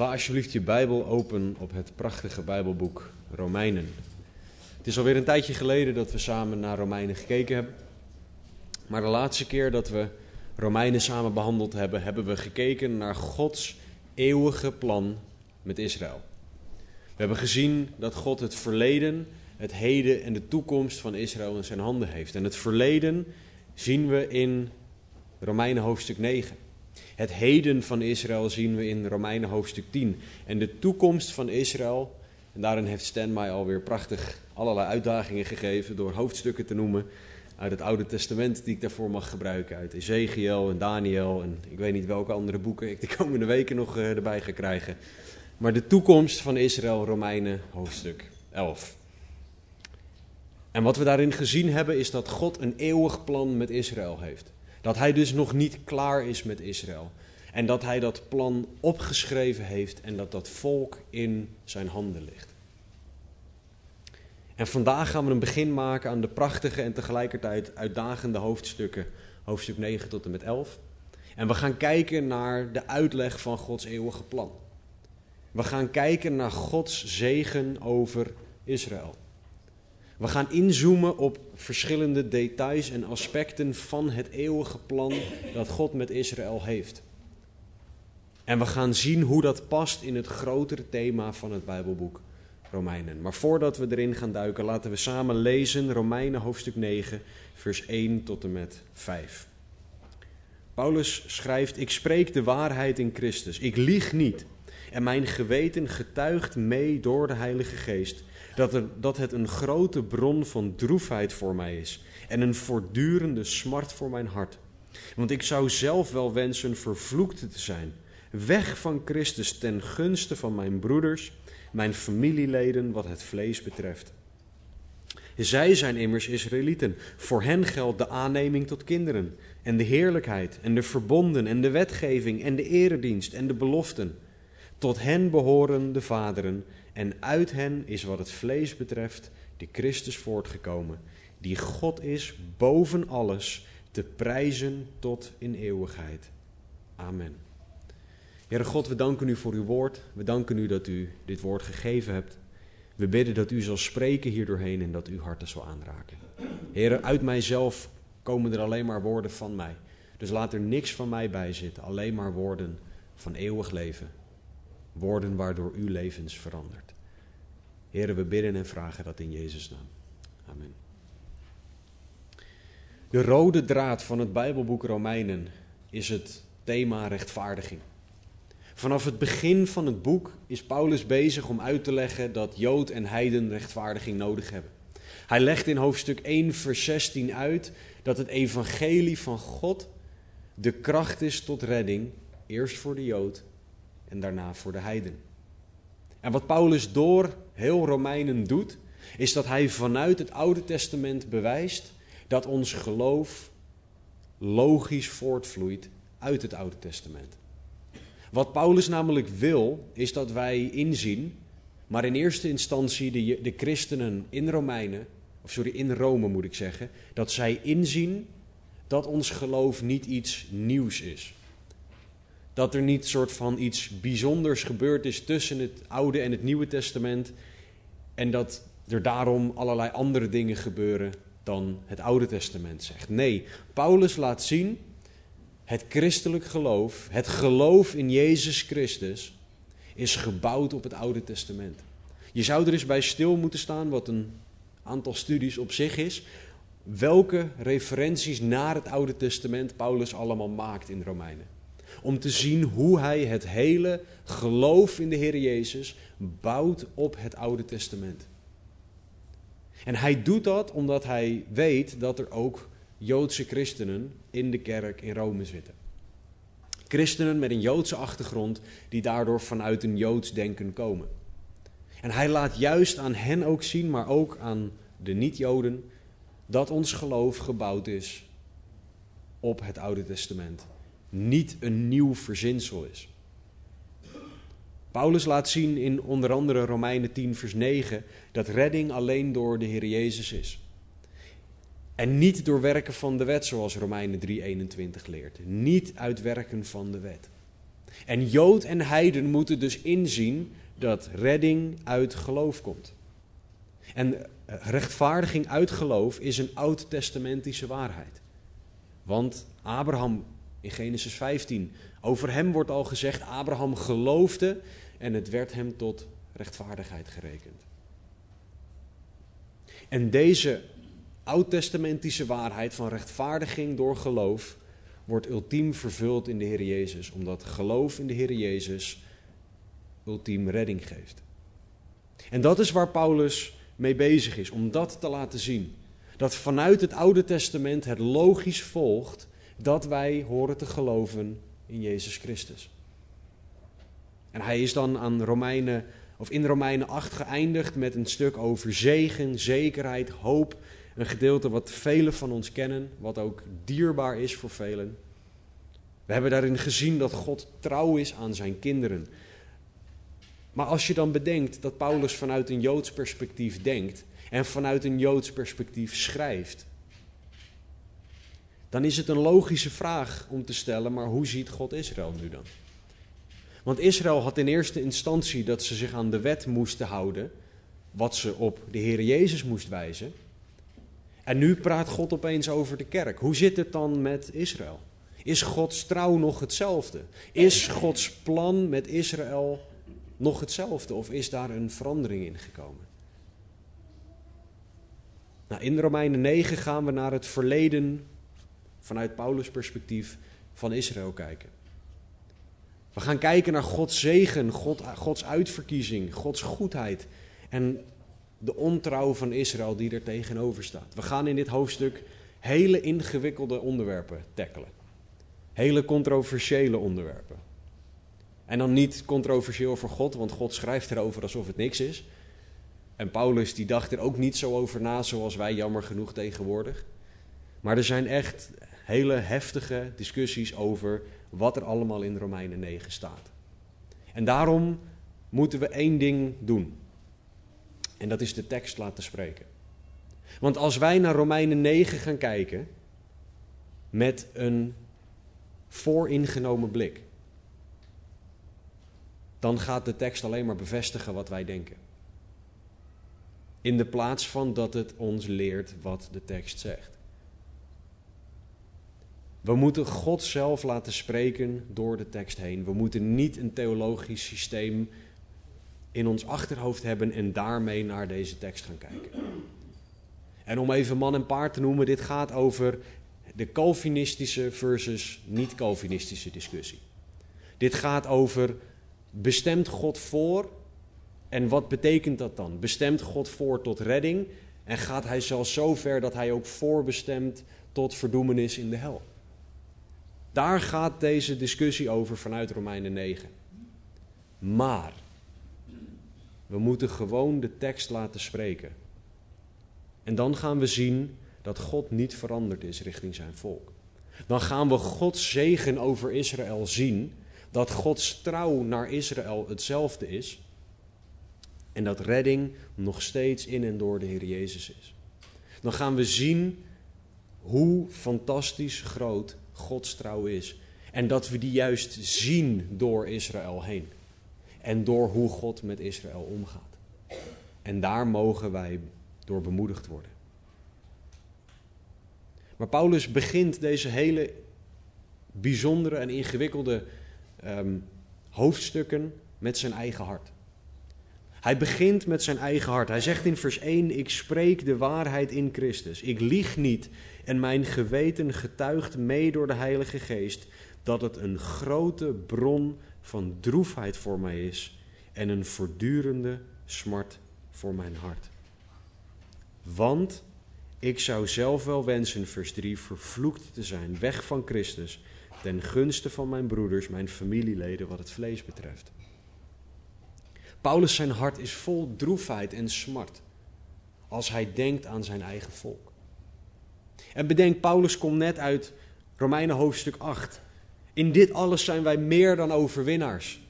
Sla alsjeblieft je Bijbel open op het prachtige Bijbelboek Romeinen. Het is alweer een tijdje geleden dat we samen naar Romeinen gekeken hebben. Maar de laatste keer dat we Romeinen samen behandeld hebben, hebben we gekeken naar Gods eeuwige plan met Israël. We hebben gezien dat God het verleden, het heden en de toekomst van Israël in zijn handen heeft. En het verleden zien we in Romeinen hoofdstuk 9. Het heden van Israël zien we in Romeinen hoofdstuk 10. En de toekomst van Israël, en daarin heeft Stan mij alweer prachtig allerlei uitdagingen gegeven door hoofdstukken te noemen uit het Oude Testament die ik daarvoor mag gebruiken. Uit Ezekiel en Daniel en ik weet niet welke andere boeken ik de komende weken nog eh, erbij ga krijgen. Maar de toekomst van Israël, Romeinen hoofdstuk 11. En wat we daarin gezien hebben is dat God een eeuwig plan met Israël heeft. Dat hij dus nog niet klaar is met Israël. En dat hij dat plan opgeschreven heeft en dat dat volk in zijn handen ligt. En vandaag gaan we een begin maken aan de prachtige en tegelijkertijd uitdagende hoofdstukken, hoofdstuk 9 tot en met 11. En we gaan kijken naar de uitleg van Gods eeuwige plan. We gaan kijken naar Gods zegen over Israël. We gaan inzoomen op verschillende details en aspecten van het eeuwige plan dat God met Israël heeft. En we gaan zien hoe dat past in het grotere thema van het Bijbelboek Romeinen. Maar voordat we erin gaan duiken, laten we samen lezen Romeinen hoofdstuk 9, vers 1 tot en met 5. Paulus schrijft: Ik spreek de waarheid in Christus. Ik lieg niet. En mijn geweten getuigt mee door de Heilige Geest dat, er, dat het een grote bron van droefheid voor mij is en een voortdurende smart voor mijn hart. Want ik zou zelf wel wensen vervloekt te zijn, weg van Christus ten gunste van mijn broeders, mijn familieleden wat het vlees betreft. Zij zijn immers Israëlieten. Voor hen geldt de aanneming tot kinderen en de heerlijkheid en de verbonden en de wetgeving en de eredienst en de beloften. Tot hen behoren de vaderen en uit hen is wat het vlees betreft de Christus voortgekomen, die God is boven alles te prijzen tot in eeuwigheid. Amen. Heere God, we danken u voor uw woord. We danken u dat u dit woord gegeven hebt. We bidden dat u zal spreken hier doorheen en dat uw harten zal aanraken. Heere, uit mijzelf komen er alleen maar woorden van mij. Dus laat er niks van mij bij zitten, alleen maar woorden van eeuwig leven. Woorden waardoor uw levens verandert. Heren, we bidden en vragen dat in Jezus' naam. Amen. De rode draad van het Bijbelboek Romeinen is het thema rechtvaardiging. Vanaf het begin van het boek is Paulus bezig om uit te leggen dat Jood en Heiden rechtvaardiging nodig hebben. Hij legt in hoofdstuk 1, vers 16 uit dat het evangelie van God de kracht is tot redding, eerst voor de Jood en daarna voor de Heiden. En wat Paulus door heel Romeinen doet, is dat hij vanuit het Oude Testament bewijst dat ons geloof logisch voortvloeit uit het Oude Testament. Wat Paulus namelijk wil, is dat wij inzien, maar in eerste instantie de, de christenen in Romeinen, of sorry, in Rome moet ik zeggen, dat zij inzien dat ons geloof niet iets nieuws is. Dat er niet soort van iets bijzonders gebeurd is tussen het Oude en het Nieuwe Testament. En dat er daarom allerlei andere dingen gebeuren dan het Oude Testament zegt. Nee, Paulus laat zien het christelijk geloof, het geloof in Jezus Christus, is gebouwd op het Oude Testament. Je zou er eens bij stil moeten staan, wat een aantal studies op zich is, welke referenties naar het Oude Testament Paulus allemaal maakt in Romeinen. Om te zien hoe hij het hele geloof in de Heer Jezus bouwt op het Oude Testament. En hij doet dat omdat hij weet dat er ook Joodse christenen in de kerk in Rome zitten. Christenen met een Joodse achtergrond die daardoor vanuit een Joods denken komen. En hij laat juist aan hen ook zien, maar ook aan de niet-Joden, dat ons geloof gebouwd is op het Oude Testament. Niet een nieuw verzinsel is. Paulus laat zien in onder andere Romeinen 10, vers 9 dat redding alleen door de Heer Jezus is. En niet door werken van de wet, zoals Romeinen 3:21 leert. Niet uit werken van de wet. En Jood en Heiden moeten dus inzien dat redding uit geloof komt. En rechtvaardiging uit geloof is een oud-testamentische waarheid. Want Abraham in Genesis 15, over hem wordt al gezegd, Abraham geloofde en het werd hem tot rechtvaardigheid gerekend. En deze oud-testamentische waarheid van rechtvaardiging door geloof wordt ultiem vervuld in de Heer Jezus, omdat geloof in de Heer Jezus ultiem redding geeft. En dat is waar Paulus mee bezig is, om dat te laten zien. Dat vanuit het Oude Testament het logisch volgt dat wij horen te geloven in Jezus Christus. En hij is dan aan Romeinen, of in Romeinen 8 geëindigd met een stuk over zegen, zekerheid, hoop. Een gedeelte wat velen van ons kennen, wat ook dierbaar is voor velen. We hebben daarin gezien dat God trouw is aan zijn kinderen. Maar als je dan bedenkt dat Paulus vanuit een Joods perspectief denkt en vanuit een Joods perspectief schrijft, dan is het een logische vraag om te stellen, maar hoe ziet God Israël nu dan? Want Israël had in eerste instantie dat ze zich aan de wet moesten houden, wat ze op de Heer Jezus moest wijzen. En nu praat God opeens over de kerk. Hoe zit het dan met Israël? Is Gods trouw nog hetzelfde? Is Gods plan met Israël nog hetzelfde of is daar een verandering in gekomen? Nou, in Romeinen 9 gaan we naar het verleden vanuit Paulus' perspectief van Israël kijken. We gaan kijken naar Gods zegen, God, Gods uitverkiezing, Gods goedheid en de ontrouw van Israël die er tegenover staat. We gaan in dit hoofdstuk hele ingewikkelde onderwerpen tackelen. Hele controversiële onderwerpen. En dan niet controversieel voor God, want God schrijft erover alsof het niks is. En Paulus die dacht er ook niet zo over na zoals wij jammer genoeg tegenwoordig. Maar er zijn echt hele heftige discussies over wat er allemaal in Romeinen 9 staat. En daarom moeten we één ding doen. En dat is de tekst laten spreken. Want als wij naar Romeinen 9 gaan kijken met een vooringenomen blik, dan gaat de tekst alleen maar bevestigen wat wij denken. In de plaats van dat het ons leert wat de tekst zegt. We moeten God zelf laten spreken door de tekst heen. We moeten niet een theologisch systeem in ons achterhoofd hebben en daarmee naar deze tekst gaan kijken. En om even man en paard te noemen, dit gaat over de Calvinistische versus niet-Calvinistische discussie. Dit gaat over bestemt God voor en wat betekent dat dan? Bestemt God voor tot redding en gaat hij zelfs zo ver dat hij ook voorbestemt tot verdoemenis in de hel? Daar gaat deze discussie over vanuit Romeinen 9. Maar we moeten gewoon de tekst laten spreken. En dan gaan we zien dat God niet veranderd is richting zijn volk. Dan gaan we Gods zegen over Israël zien, dat Gods trouw naar Israël hetzelfde is en dat redding nog steeds in en door de Heer Jezus is. Dan gaan we zien hoe fantastisch groot Gods trouw is. En dat we die juist zien door Israël heen. En door hoe God met Israël omgaat. En daar mogen wij door bemoedigd worden. Maar Paulus begint deze hele bijzondere en ingewikkelde ehm, hoofdstukken met zijn eigen hart. Hij begint met zijn eigen hart. Hij zegt in vers 1: Ik spreek de waarheid in Christus. Ik lieg niet en mijn geweten getuigt mee door de Heilige Geest dat het een grote bron van droefheid voor mij is en een voortdurende smart voor mijn hart. Want ik zou zelf wel wensen, vers 3, vervloekt te zijn, weg van Christus, ten gunste van mijn broeders, mijn familieleden, wat het vlees betreft. Paulus zijn hart is vol droefheid en smart als hij denkt aan zijn eigen volk. En bedenk, Paulus komt net uit Romeinen hoofdstuk 8. In dit alles zijn wij meer dan overwinnaars.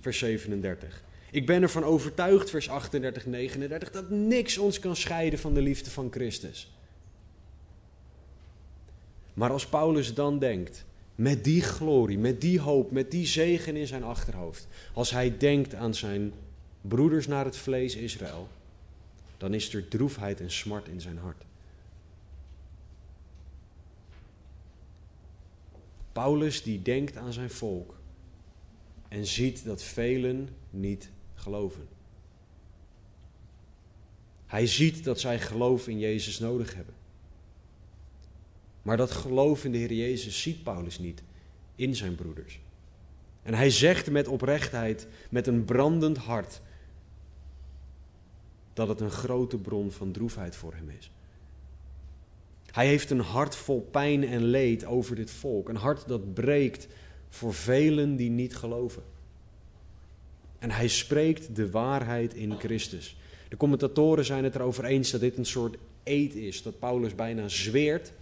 Vers 37. Ik ben ervan overtuigd, vers 38, 39, dat niks ons kan scheiden van de liefde van Christus. Maar als Paulus dan denkt, met die glorie, met die hoop, met die zegen in zijn achterhoofd, als hij denkt aan zijn broeders naar het vlees Israël, dan is er droefheid en smart in zijn hart. Paulus die denkt aan zijn volk en ziet dat velen niet geloven. Hij ziet dat zij geloof in Jezus nodig hebben. Maar dat geloof in de Heer Jezus ziet Paulus niet in zijn broeders. En hij zegt met oprechtheid, met een brandend hart, dat het een grote bron van droefheid voor hem is. Hij heeft een hart vol pijn en leed over dit volk. Een hart dat breekt voor velen die niet geloven. En hij spreekt de waarheid in Christus. De commentatoren zijn het erover eens dat dit een soort eed is. Dat Paulus bijna zweert.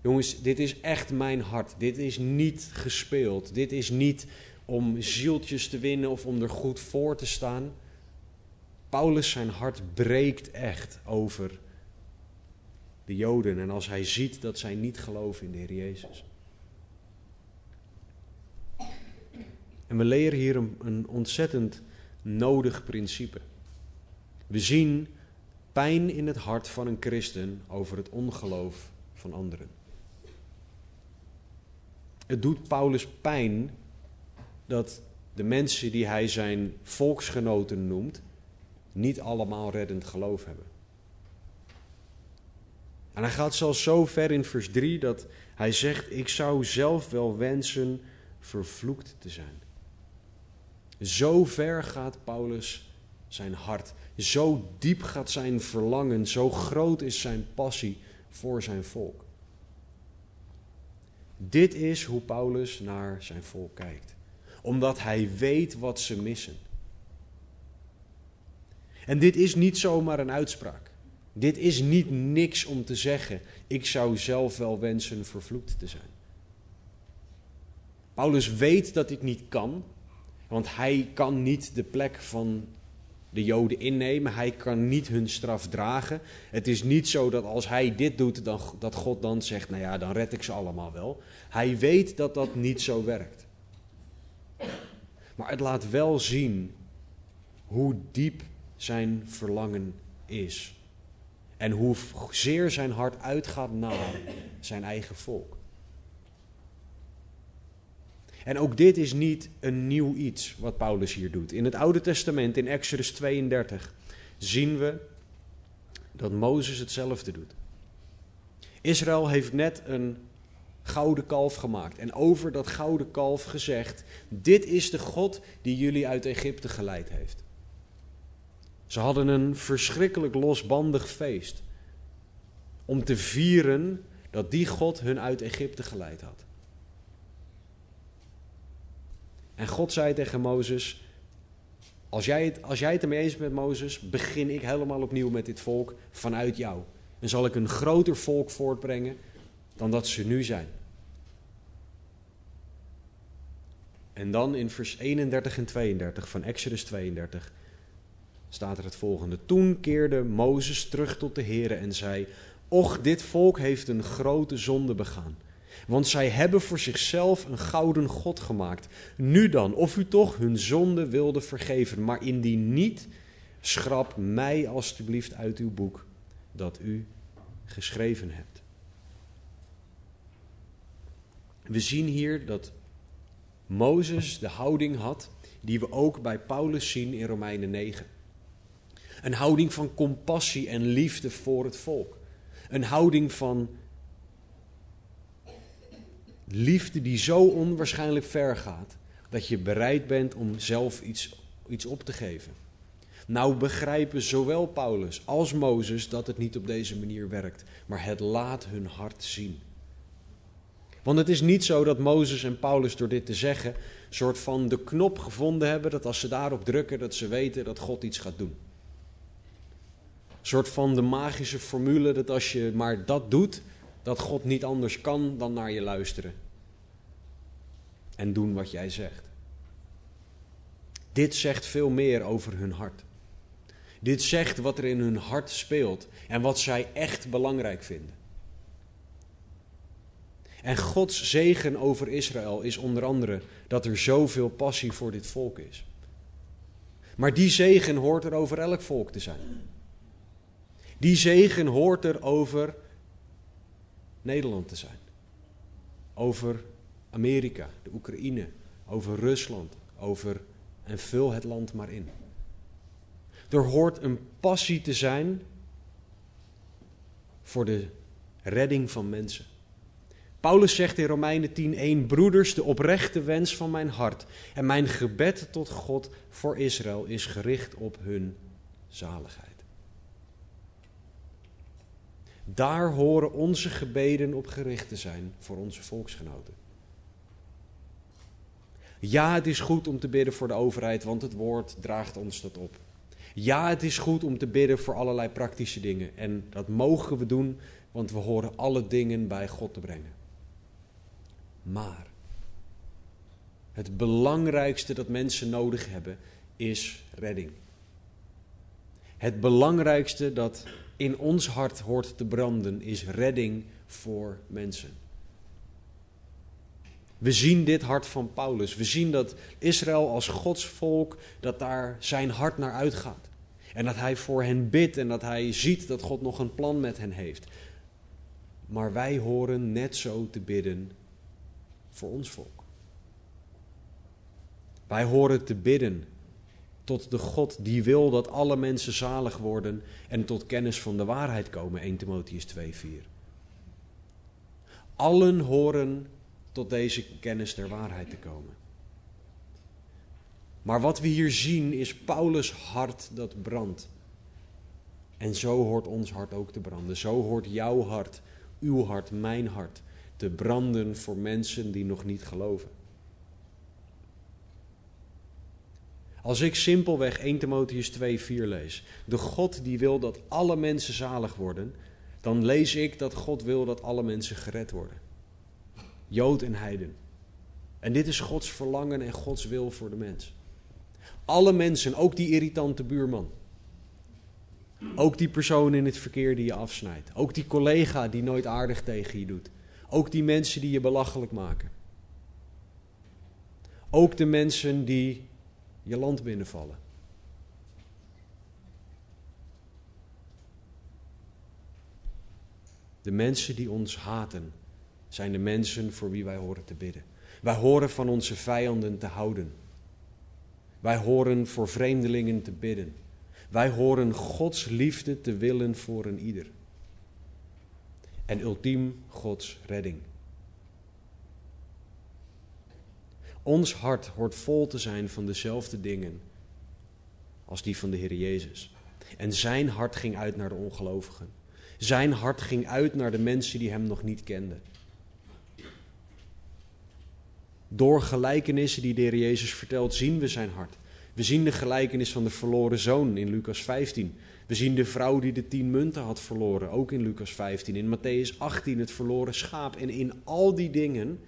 Jongens, dit is echt mijn hart. Dit is niet gespeeld. Dit is niet om zieltjes te winnen of om er goed voor te staan. Paulus zijn hart breekt echt over de Joden en als hij ziet dat zij niet geloven in de Heer Jezus. En we leren hier een, een ontzettend nodig principe. We zien pijn in het hart van een christen over het ongeloof van anderen. Het doet Paulus pijn dat de mensen die hij zijn volksgenoten noemt, niet allemaal reddend geloof hebben. En hij gaat zelfs zo ver in vers 3 dat hij zegt: Ik zou zelf wel wensen vervloekt te zijn. Zo ver gaat Paulus zijn hart. Zo diep gaat zijn verlangen. Zo groot is zijn passie voor zijn volk. Dit is hoe Paulus naar zijn volk kijkt. Omdat hij weet wat ze missen. En dit is niet zomaar een uitspraak. Dit is niet niks om te zeggen. Ik zou zelf wel wensen vervloekt te zijn. Paulus weet dat dit niet kan, want hij kan niet de plek van de Joden innemen. Hij kan niet hun straf dragen. Het is niet zo dat als hij dit doet, dan, dat God dan zegt: Nou ja, dan red ik ze allemaal wel. Hij weet dat dat niet zo werkt. Maar het laat wel zien hoe diep zijn verlangen is. En hoe zeer zijn hart uitgaat naar zijn eigen volk. En ook dit is niet een nieuw iets wat Paulus hier doet. In het Oude Testament, in Exodus 32, zien we dat Mozes hetzelfde doet. Israël heeft net een gouden kalf gemaakt en over dat gouden kalf gezegd: Dit is de God die jullie uit Egypte geleid heeft. Ze hadden een verschrikkelijk losbandig feest om te vieren dat die God hun uit Egypte geleid had. En God zei tegen Mozes: als jij, het, als jij het ermee eens bent met Mozes, begin ik helemaal opnieuw met dit volk vanuit jou. En zal ik een groter volk voortbrengen dan dat ze nu zijn. En dan in vers 31 en 32 van Exodus 32 staat er het volgende. Toen keerde Mozes terug tot de Heere en zei: Och, dit volk heeft een grote zonde begaan. Want zij hebben voor zichzelf een gouden God gemaakt. Nu dan, of u toch hun zonde wilde vergeven, maar indien niet, schrap mij alstublieft uit uw boek dat u geschreven hebt. We zien hier dat Mozes de houding had die we ook bij Paulus zien in Romeinen 9. Een houding van compassie en liefde voor het volk. Een houding van liefde die zo onwaarschijnlijk ver gaat dat je bereid bent om zelf iets, iets op te geven. Nou begrijpen zowel Paulus als Mozes dat het niet op deze manier werkt, maar het laat hun hart zien. Want het is niet zo dat Mozes en Paulus door dit te zeggen, soort van de knop gevonden hebben dat als ze daarop drukken, dat ze weten dat God iets gaat doen. Soort van de magische formule dat als je maar dat doet, dat God niet anders kan dan naar je luisteren. En doen wat jij zegt. Dit zegt veel meer over hun hart. Dit zegt wat er in hun hart speelt en wat zij echt belangrijk vinden. En Gods zegen over Israël is onder andere dat er zoveel passie voor dit volk is. Maar die zegen hoort er over elk volk te zijn. Die zegen hoort er over Nederland te zijn. Over Amerika, de Oekraïne, over Rusland, over en vul het land maar in. Er hoort een passie te zijn voor de redding van mensen. Paulus zegt in Romeinen 10:1: Broeders, de oprechte wens van mijn hart en mijn gebed tot God voor Israël is gericht op hun zaligheid. Daar horen onze gebeden op gericht te zijn voor onze volksgenoten. Ja, het is goed om te bidden voor de overheid, want het woord draagt ons dat op. Ja, het is goed om te bidden voor allerlei praktische dingen. En dat mogen we doen, want we horen alle dingen bij God te brengen. Maar het belangrijkste dat mensen nodig hebben is redding. Het belangrijkste dat in ons hart hoort te branden is redding voor mensen. We zien dit hart van Paulus. We zien dat Israël als Gods volk, dat daar zijn hart naar uitgaat. En dat hij voor hen bidt en dat hij ziet dat God nog een plan met hen heeft. Maar wij horen net zo te bidden voor ons volk. Wij horen te bidden tot de God die wil dat alle mensen zalig worden en tot kennis van de waarheid komen. 1 Timotheus 2:4. Allen horen tot deze kennis der waarheid te komen. Maar wat we hier zien is Paulus' hart dat brandt. En zo hoort ons hart ook te branden. Zo hoort jouw hart, uw hart, mijn hart te branden voor mensen die nog niet geloven. Als ik simpelweg 1 Timotheus 2, 4 lees, de God die wil dat alle mensen zalig worden, dan lees ik dat God wil dat alle mensen gered worden. Jood en heiden. En dit is Gods verlangen en Gods wil voor de mens. Alle mensen, ook die irritante buurman. Ook die persoon in het verkeer die je afsnijdt. Ook die collega die nooit aardig tegen je doet. Ook die mensen die je belachelijk maken. Ook de mensen die je land binnenvallen. De mensen die ons haten zijn de mensen voor wie wij horen te bidden. Wij horen van onze vijanden te houden. Wij horen voor vreemdelingen te bidden. Wij horen Gods liefde te willen voor een ieder. En ultiem Gods redding. Ons hart hoort vol te zijn van dezelfde dingen als die van de Heer Jezus. En zijn hart ging uit naar de ongelovigen. Zijn hart ging uit naar de mensen die hem nog niet kenden. Door gelijkenissen die de Heer Jezus vertelt, zien we zijn hart. We zien de gelijkenis van de verloren zoon in Lucas 15. We zien de vrouw die de tien munten had verloren, ook in Lucas 15. In Matthäus 18 het verloren schaap. En in al die dingen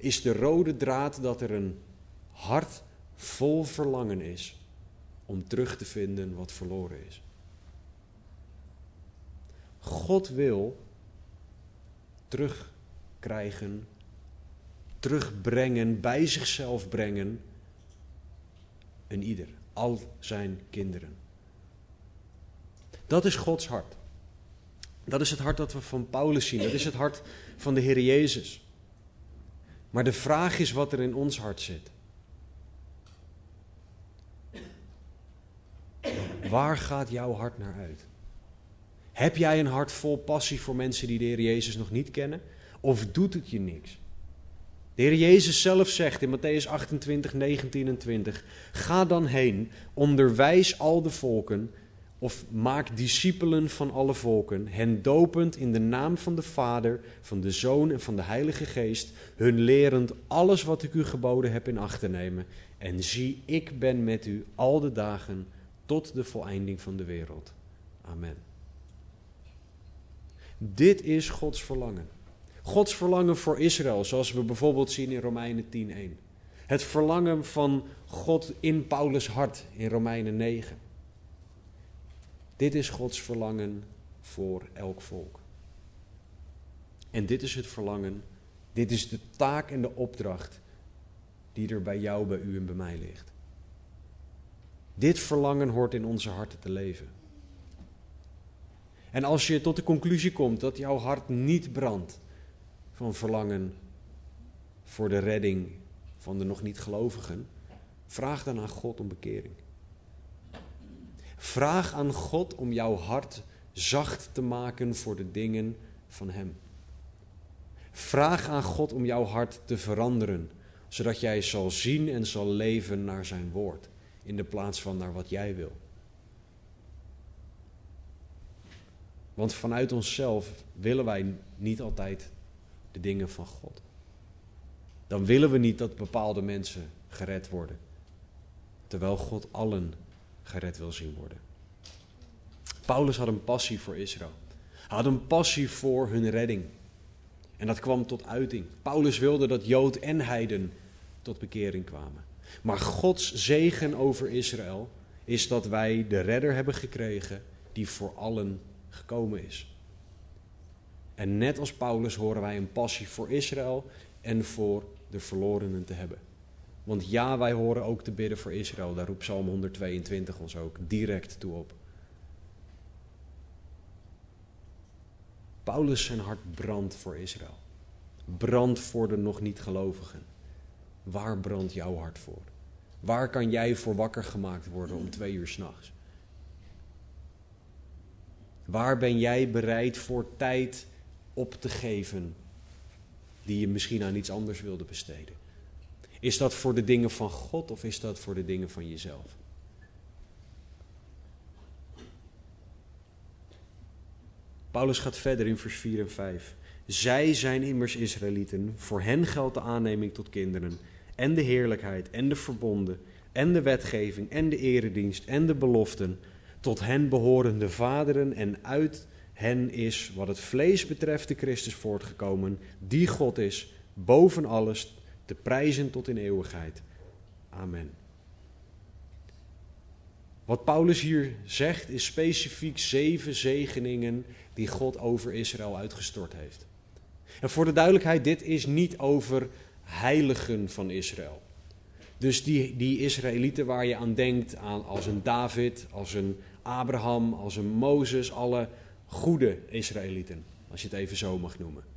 is de rode draad dat er een hart vol verlangen is om terug te vinden wat verloren is. God wil terugkrijgen, terugbrengen, bij zichzelf brengen, een ieder, al zijn kinderen. Dat is Gods hart. Dat is het hart dat we van Paulus zien. Dat is het hart van de Heer Jezus. Maar de vraag is wat er in ons hart zit. Waar gaat jouw hart naar uit? Heb jij een hart vol passie voor mensen die de Heer Jezus nog niet kennen? Of doet het je niks? De Heer Jezus zelf zegt in Matthäus 28, 19 en 20: Ga dan heen, onderwijs al de volken of maak discipelen van alle volken, hen dopend in de naam van de Vader, van de Zoon en van de Heilige Geest, hun lerend alles wat ik u geboden heb in acht te nemen. En zie, ik ben met u al de dagen tot de voleinding van de wereld. Amen. Dit is Gods verlangen. Gods verlangen voor Israël, zoals we bijvoorbeeld zien in Romeinen 10:1. Het verlangen van God in Paulus' hart in Romeinen 9. Dit is Gods verlangen voor elk volk. En dit is het verlangen, dit is de taak en de opdracht die er bij jou, bij u en bij mij ligt. Dit verlangen hoort in onze harten te leven. En als je tot de conclusie komt dat jouw hart niet brandt van verlangen voor de redding van de nog niet gelovigen, vraag dan aan God om bekering. Vraag aan God om jouw hart zacht te maken voor de dingen van Hem. Vraag aan God om jouw hart te veranderen, zodat jij zal zien en zal leven naar Zijn woord, in de plaats van naar wat jij wil. Want vanuit onszelf willen wij niet altijd de dingen van God. Dan willen we niet dat bepaalde mensen gered worden, terwijl God allen gered wil zien worden. Paulus had een passie voor Israël. Hij had een passie voor hun redding. En dat kwam tot uiting. Paulus wilde dat Jood en Heiden tot bekering kwamen. Maar Gods zegen over Israël is dat wij de redder hebben gekregen die voor allen gekomen is. En net als Paulus horen wij een passie voor Israël en voor de verlorenen te hebben. Want ja, wij horen ook te bidden voor Israël. Daar roept Psalm 122 ons ook direct toe op. Paulus zijn hart brandt voor Israël. Brandt voor de nog niet gelovigen. Waar brandt jouw hart voor? Waar kan jij voor wakker gemaakt worden om twee uur s'nachts? Waar ben jij bereid voor tijd op te geven die je misschien aan iets anders wilde besteden? Is dat voor de dingen van God of is dat voor de dingen van jezelf? Paulus gaat verder in vers 4 en 5. Zij zijn immers Israëlieten, voor hen geldt de aanneming tot kinderen, en de heerlijkheid, en de verbonden, en de wetgeving, en de eredienst, en de beloften. Tot hen behoren de vaderen, en uit hen is, wat het vlees betreft, de Christus voortgekomen, die God is, boven alles, te prijzen tot in eeuwigheid. Amen. Wat Paulus hier zegt is specifiek zeven zegeningen die God over Israël uitgestort heeft. En voor de duidelijkheid, dit is niet over heiligen van Israël. Dus die, die Israëlieten waar je aan denkt, aan als een David, als een Abraham, als een Mozes, alle goede Israëlieten, als je het even zo mag noemen.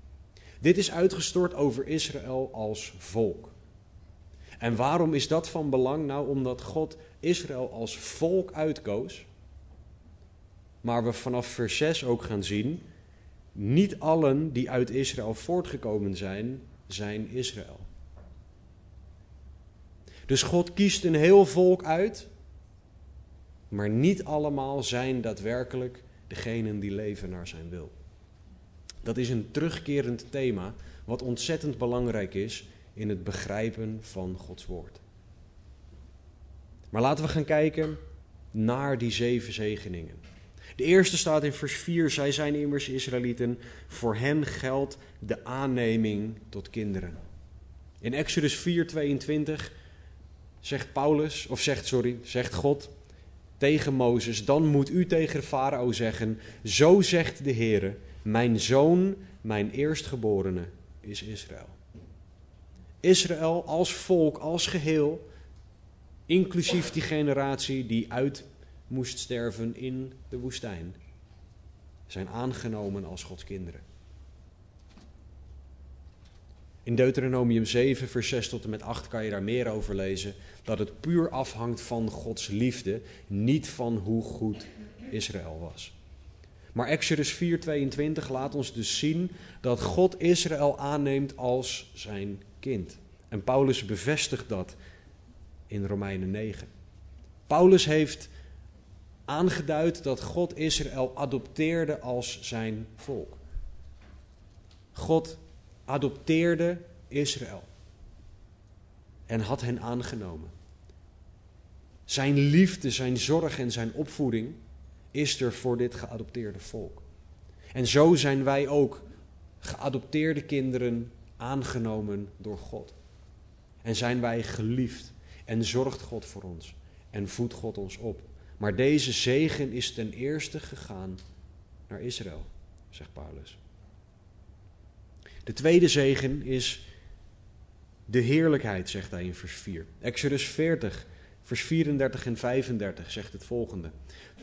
Dit is uitgestort over Israël als volk. En waarom is dat van belang? Nou, omdat God Israël als volk uitkoos. Maar we vanaf vers 6 ook gaan zien, niet allen die uit Israël voortgekomen zijn, zijn Israël. Dus God kiest een heel volk uit, maar niet allemaal zijn daadwerkelijk degenen die leven naar zijn wil. Dat is een terugkerend thema wat ontzettend belangrijk is in het begrijpen van Gods woord. Maar laten we gaan kijken naar die zeven zegeningen. De eerste staat in vers 4: Zij zijn immers Israëlieten, voor hen geldt de aanneming tot kinderen. In Exodus 4:22 zegt Paulus, of zegt, sorry, zegt God tegen Mozes: Dan moet u tegen de farao zeggen: Zo zegt de Heere, mijn zoon, mijn eerstgeborene is Israël. Israël als volk, als geheel, inclusief die generatie die uit moest sterven in de woestijn, zijn aangenomen als Gods kinderen. In Deuteronomium 7, vers 6 tot en met 8 kan je daar meer over lezen. Dat het puur afhangt van Gods liefde, niet van hoe goed Israël was. Maar Exodus 4:22 laat ons dus zien dat God Israël aanneemt als zijn kind. En Paulus bevestigt dat in Romeinen 9. Paulus heeft aangeduid dat God Israël adopteerde als zijn volk. God adopteerde Israël en had hen aangenomen. Zijn liefde, zijn zorg en zijn opvoeding is er voor dit geadopteerde volk. En zo zijn wij ook geadopteerde kinderen aangenomen door God. En zijn wij geliefd en zorgt God voor ons en voedt God ons op. Maar deze zegen is ten eerste gegaan naar Israël, zegt Paulus. De tweede zegen is de heerlijkheid, zegt hij in vers 4. Exodus 40, vers 34 en 35 zegt het volgende.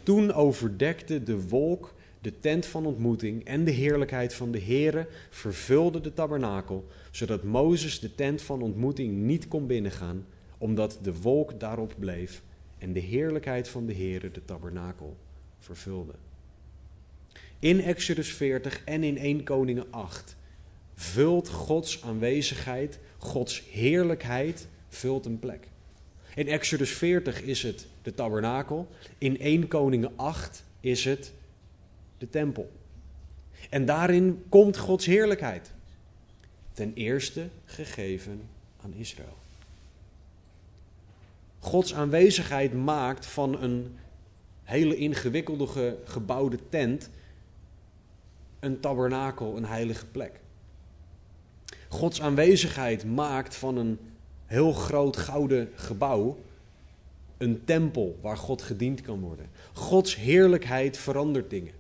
Toen overdekte de wolk de tent van ontmoeting en de heerlijkheid van de Heere vervulde de tabernakel, zodat Mozes de tent van ontmoeting niet kon binnengaan, omdat de wolk daarop bleef en de heerlijkheid van de Heere de tabernakel vervulde. In Exodus 40 en in 1 Koningen 8 vult Gods aanwezigheid, Gods heerlijkheid vult een plek. In Exodus 40 is het de tabernakel, in 1 Koningen 8 is het de tempel. En daarin komt Gods heerlijkheid. Ten eerste gegeven aan Israël. Gods aanwezigheid maakt van een hele ingewikkelde gebouwde tent een tabernakel, een heilige plek. Gods aanwezigheid maakt van een heel groot gouden gebouw een tempel waar God gediend kan worden. Gods heerlijkheid verandert dingen.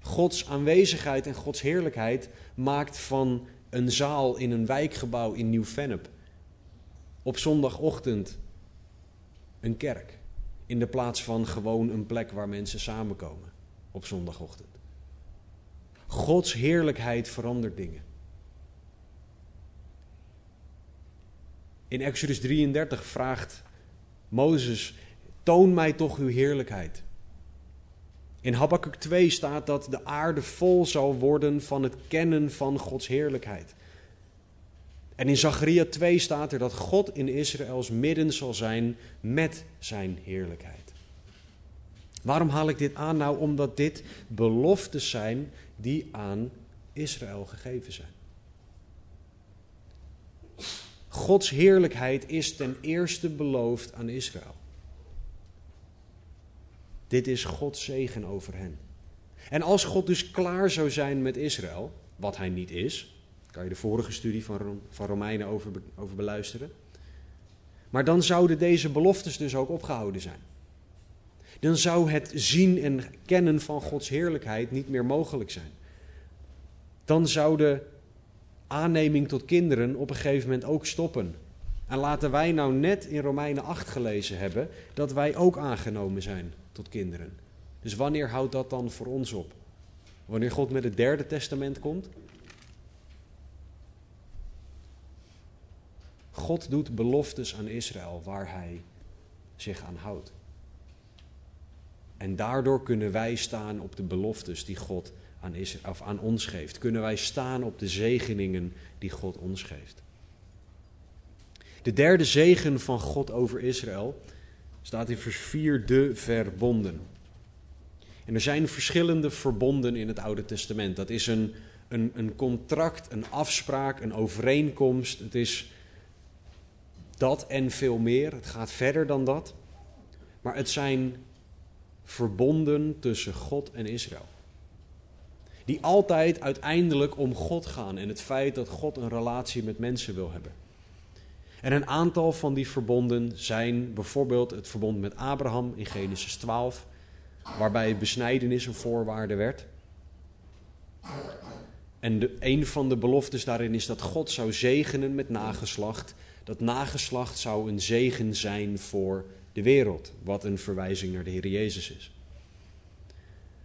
Gods aanwezigheid en Gods heerlijkheid maakt van een zaal in een wijkgebouw in Nieuw-Vennep op zondagochtend een kerk. In de plaats van gewoon een plek waar mensen samenkomen op zondagochtend. Gods heerlijkheid verandert dingen. In Exodus 33 vraagt Mozes: Toon mij toch uw heerlijkheid. In Habakkuk 2 staat dat de aarde vol zal worden van het kennen van Gods heerlijkheid. En in Zacharia 2 staat er dat God in Israëls midden zal zijn met zijn heerlijkheid. Waarom haal ik dit aan? Nou, omdat dit beloftes zijn die aan Israël gegeven zijn. Gods heerlijkheid is ten eerste beloofd aan Israël. Dit is Gods zegen over hen. En als God dus klaar zou zijn met Israël, wat hij niet is, kan je de vorige studie van, van Romeinen over, over beluisteren. Maar dan zouden deze beloftes dus ook opgehouden zijn. Dan zou het zien en kennen van Gods heerlijkheid niet meer mogelijk zijn. Dan zou de aanneming tot kinderen op een gegeven moment ook stoppen. En laten wij nou net in Romeinen 8 gelezen hebben dat wij ook aangenomen zijn tot kinderen. Dus wanneer houdt dat dan voor ons op? Wanneer God met het derde testament komt? God doet beloftes aan Israël waar hij zich aan houdt. En daardoor kunnen wij staan op de beloftes die God aan, Israël, of aan ons geeft. Kunnen wij staan op de zegeningen die God ons geeft. De derde zegen van God over Israël staat in vers 4 de verbonden. En er zijn verschillende verbonden in het Oude Testament. Dat is een, een, een contract, een afspraak, een overeenkomst. Het is dat en veel meer. Het gaat verder dan dat. Maar het zijn verbonden tussen God en Israël. Die altijd uiteindelijk om God gaan en het feit dat God een relatie met mensen wil hebben. En een aantal van die verbonden zijn bijvoorbeeld het verbond met Abraham in Genesis 12, waarbij besnijdenis een voorwaarde werd. En de, een van de beloftes daarin is dat God zou zegenen met nageslacht. Dat nageslacht zou een zegen zijn voor de wereld, wat een verwijzing naar de Heer Jezus is.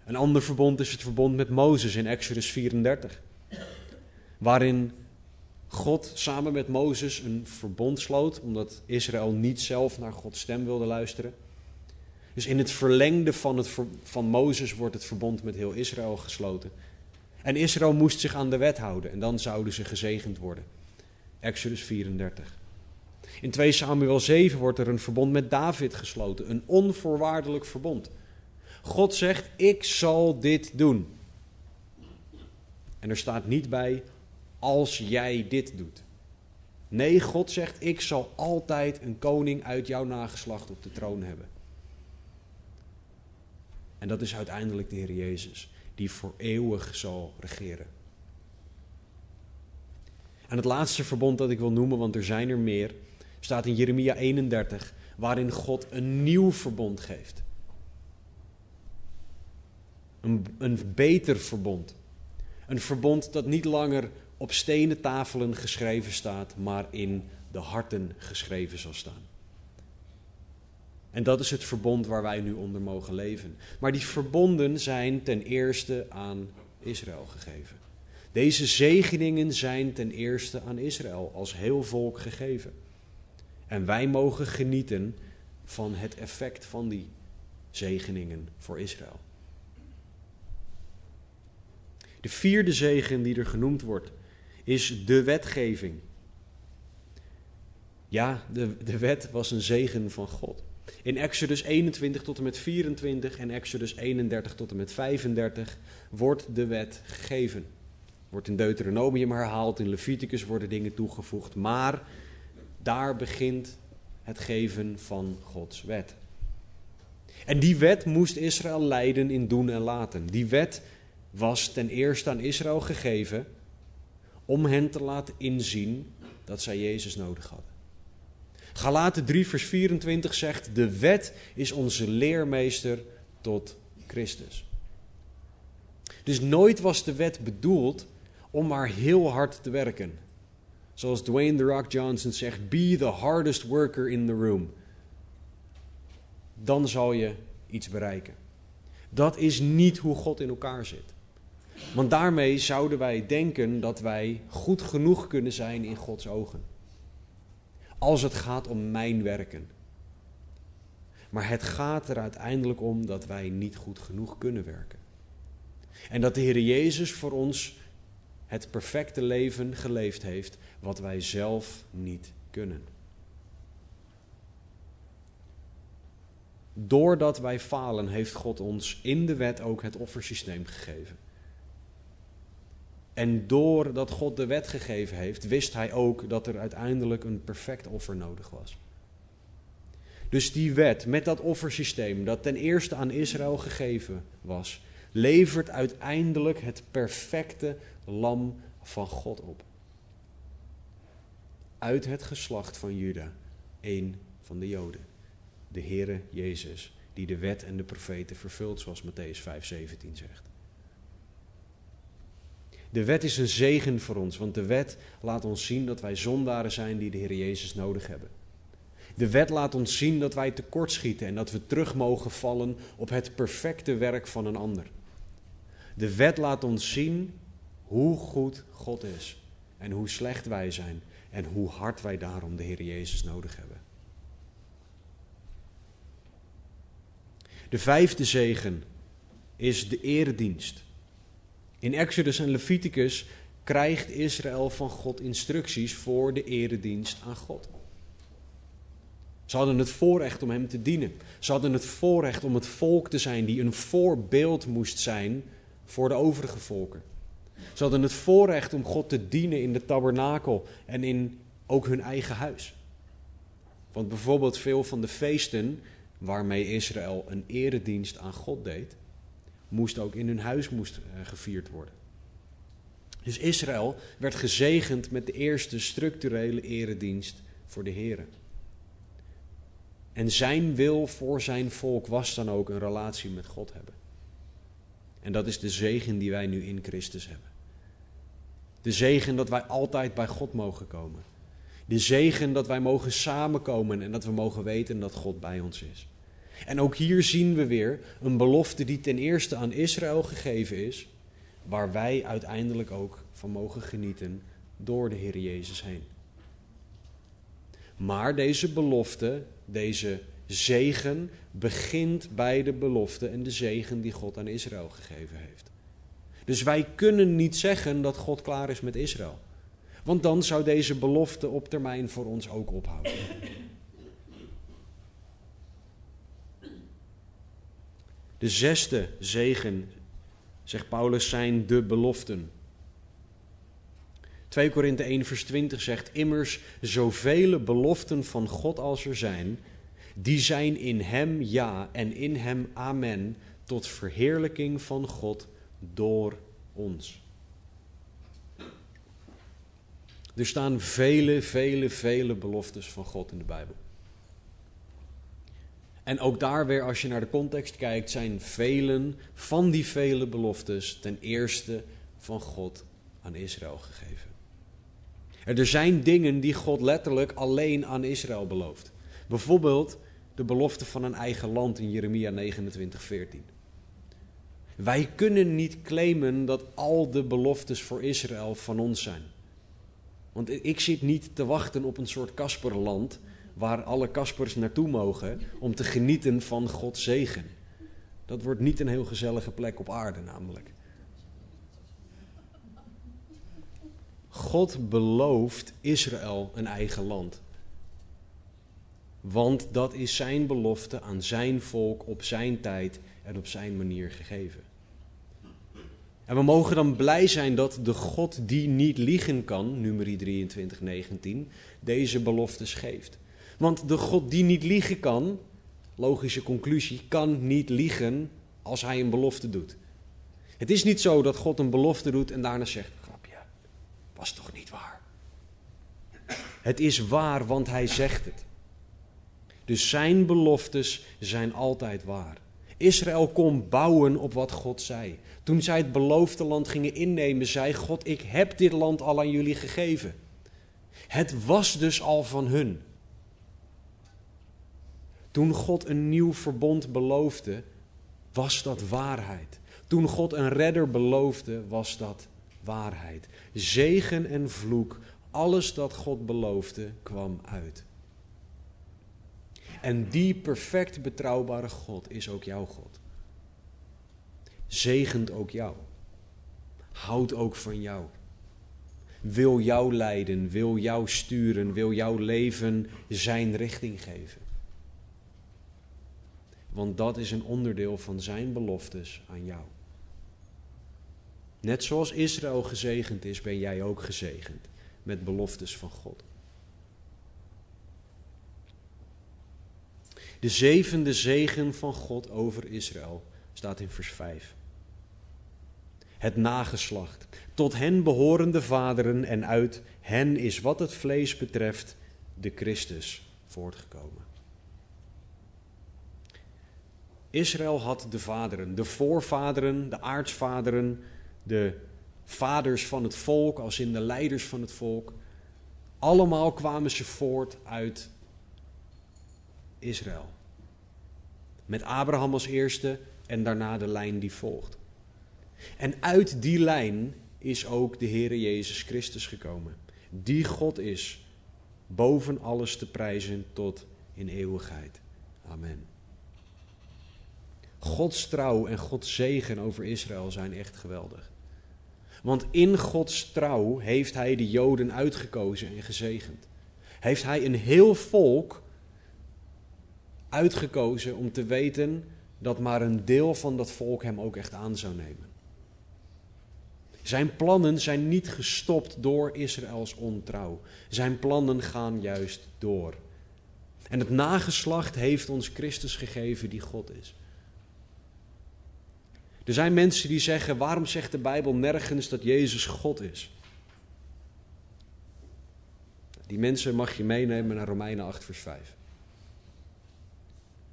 Een ander verbond is het verbond met Mozes in Exodus 34, waarin God samen met Mozes een verbond sloot, omdat Israël niet zelf naar Gods stem wilde luisteren. Dus in het verlengde van, het, van Mozes wordt het verbond met heel Israël gesloten. En Israël moest zich aan de wet houden en dan zouden ze gezegend worden. Exodus 34. In 2 Samuel 7 wordt er een verbond met David gesloten, een onvoorwaardelijk verbond. God zegt: Ik zal dit doen. En er staat niet bij: als jij dit doet. Nee, God zegt: Ik zal altijd een koning uit jouw nageslacht op de troon hebben. En dat is uiteindelijk de Heer Jezus, die voor eeuwig zal regeren. En het laatste verbond dat ik wil noemen, want er zijn er meer, staat in Jeremia 31, waarin God een nieuw verbond geeft. Een, beter verbond. Een verbond dat niet langer op stenen tafelen geschreven staat, maar in de harten geschreven zal staan. En dat is het verbond waar wij nu onder mogen leven. Maar die verbonden zijn ten eerste aan Israël gegeven. Deze zegeningen zijn ten eerste aan Israël als heel volk gegeven. En wij mogen genieten van het effect van die zegeningen voor Israël. De vierde zegen die er genoemd wordt, is de wetgeving. Ja, de, de wet was een zegen van God. In Exodus 21 tot en met 24 en Exodus 31 tot en met 35 wordt de wet gegeven. Wordt in Deuteronomium herhaald, in Leviticus worden dingen toegevoegd, maar daar begint het geven van Gods wet. En die wet moest Israël leiden in doen en laten. Die wet was ten eerste aan Israël gegeven om hen te laten inzien dat zij Jezus nodig hadden. Galaten 3, vers 24 zegt: De wet is onze leermeester tot Christus. Dus nooit was de wet bedoeld om maar heel hard te werken. Zoals Dwayne The Rock Johnson zegt: Be the hardest worker in the room. Dan zal je iets bereiken. Dat is niet hoe God in elkaar zit. Want daarmee zouden wij denken dat wij goed genoeg kunnen zijn in Gods ogen. Als het gaat om mijn werken. Maar het gaat er uiteindelijk om dat wij niet goed genoeg kunnen werken. En dat de Heer Jezus voor ons het perfecte leven geleefd heeft wat wij zelf niet kunnen. Doordat wij falen, heeft God ons in de wet ook het offersysteem gegeven. En doordat God de wet gegeven heeft, wist hij ook dat er uiteindelijk een perfect offer nodig was. Dus die wet met dat offersysteem, dat ten eerste aan Israël gegeven was, levert uiteindelijk het perfecte lam van God op. Uit het geslacht van Juda, één van de Joden, de Heere Jezus, die de wet en de profeten vervult, zoals Matthäus 5:17 zegt. De wet is een zegen voor ons, want de wet laat ons zien dat wij zondaren zijn die de Heer Jezus nodig hebben. De wet laat ons zien dat wij tekortschieten en dat we terug mogen vallen op het perfecte werk van een ander. De wet laat ons zien hoe goed God is en hoe slecht wij zijn en hoe hard wij daarom de Heer Jezus nodig hebben. De vijfde zegen is de eredienst. In Exodus en Leviticus krijgt Israël van God instructies voor de eredienst aan God. Ze hadden het voorrecht om hem te dienen. Ze hadden het voorrecht om het volk te zijn die een voorbeeld moest zijn voor de overige volken. Ze hadden het voorrecht om God te dienen in de tabernakel en in ook hun eigen huis. Want bijvoorbeeld veel van de feesten waarmee Israël een eredienst aan God deed, moest ook in hun huis moest, uh, gevierd worden. Dus Israël werd gezegend met de eerste structurele eredienst voor de Heer. En zijn wil voor zijn volk was dan ook een relatie met God hebben. En dat is de zegen die wij nu in Christus hebben. De zegen dat wij altijd bij God mogen komen. De zegen dat wij mogen samenkomen en dat we mogen weten dat God bij ons is. En ook hier zien we weer een belofte die ten eerste aan Israël gegeven is, waar wij uiteindelijk ook van mogen genieten door de Heer Jezus heen. Maar deze belofte, deze zegen, begint bij de belofte en de zegen die God aan Israël gegeven heeft. Dus wij kunnen niet zeggen dat God klaar is met Israël. Want dan zou deze belofte op termijn voor ons ook ophouden. De zesde zegen, zegt Paulus, zijn de beloften. 2 Korinthe 1 vers 20 zegt immers, zoveel beloften van God als er zijn, die zijn in hem ja en in hem amen, tot verheerlijking van God door ons. Er staan vele, vele, vele beloftes van God in de Bijbel. En ook daar weer, als je naar de context kijkt, zijn velen van die vele beloftes ten eerste van God aan Israël gegeven. Er zijn dingen die God letterlijk alleen aan Israël belooft. Bijvoorbeeld de belofte van een eigen land in Jeremia 29, 14. Wij kunnen niet claimen dat al de beloftes voor Israël van ons zijn. Want ik zit niet te wachten op een soort Kasperland waar alle Kaspers naartoe mogen om te genieten van Gods zegen. Dat wordt niet een heel gezellige plek op aarde namelijk. God belooft Israël een eigen land. Want dat is zijn belofte aan zijn volk op zijn tijd en op zijn manier gegeven. En we mogen dan blij zijn dat de God die niet liegen kan, nummer 23, 19, deze beloftes geeft. Want de God die niet liegen kan, logische conclusie, kan niet liegen als hij een belofte doet. Het is niet zo dat God een belofte doet en daarna zegt, grapje, was toch niet waar. Het is waar, want hij zegt het. Dus zijn beloftes zijn altijd waar. Israël kon bouwen op wat God zei. Toen zij het beloofde land gingen innemen, zei God: Ik heb dit land al aan jullie gegeven. Het was dus al van hun. Toen God een nieuw verbond beloofde, was dat waarheid. Toen God een redder beloofde, was dat waarheid. Zegen en vloek, alles dat God beloofde, kwam uit. En die perfect betrouwbare God is ook jouw God. Zegent ook jou. Houdt ook van jou. Wil jou leiden, wil jou sturen, wil jouw leven zijn richting geven. Want dat is een onderdeel van zijn beloftes aan jou. Net zoals Israël gezegend is, ben jij ook gezegend met beloftes van God. De zevende zegen van God over Israël staat in vers 5. Het nageslacht, tot hen behorende vaderen en uit hen is wat het vlees betreft de Christus voortgekomen. Israël had de vaderen, de voorvaderen, de aartsvaderen, de vaders van het volk, als in de leiders van het volk. Allemaal kwamen ze voort uit Israël. Met Abraham als eerste en daarna de lijn die volgt. En uit die lijn is ook de Heere Jezus Christus gekomen. Die God is, boven alles te prijzen tot in eeuwigheid. Amen. Gods trouw en Gods zegen over Israël zijn echt geweldig. Want in Gods trouw heeft Hij de Joden uitgekozen en gezegend. Heeft Hij een heel volk uitgekozen om te weten dat maar een deel van dat volk hem ook echt aan zou nemen. Zijn plannen zijn niet gestopt door Israëls ontrouw. Zijn plannen gaan juist door. En het nageslacht heeft ons Christus gegeven die God is. Er zijn mensen die zeggen: waarom zegt de Bijbel nergens dat Jezus God is? Die mensen mag je meenemen naar Romeinen 8, vers 5.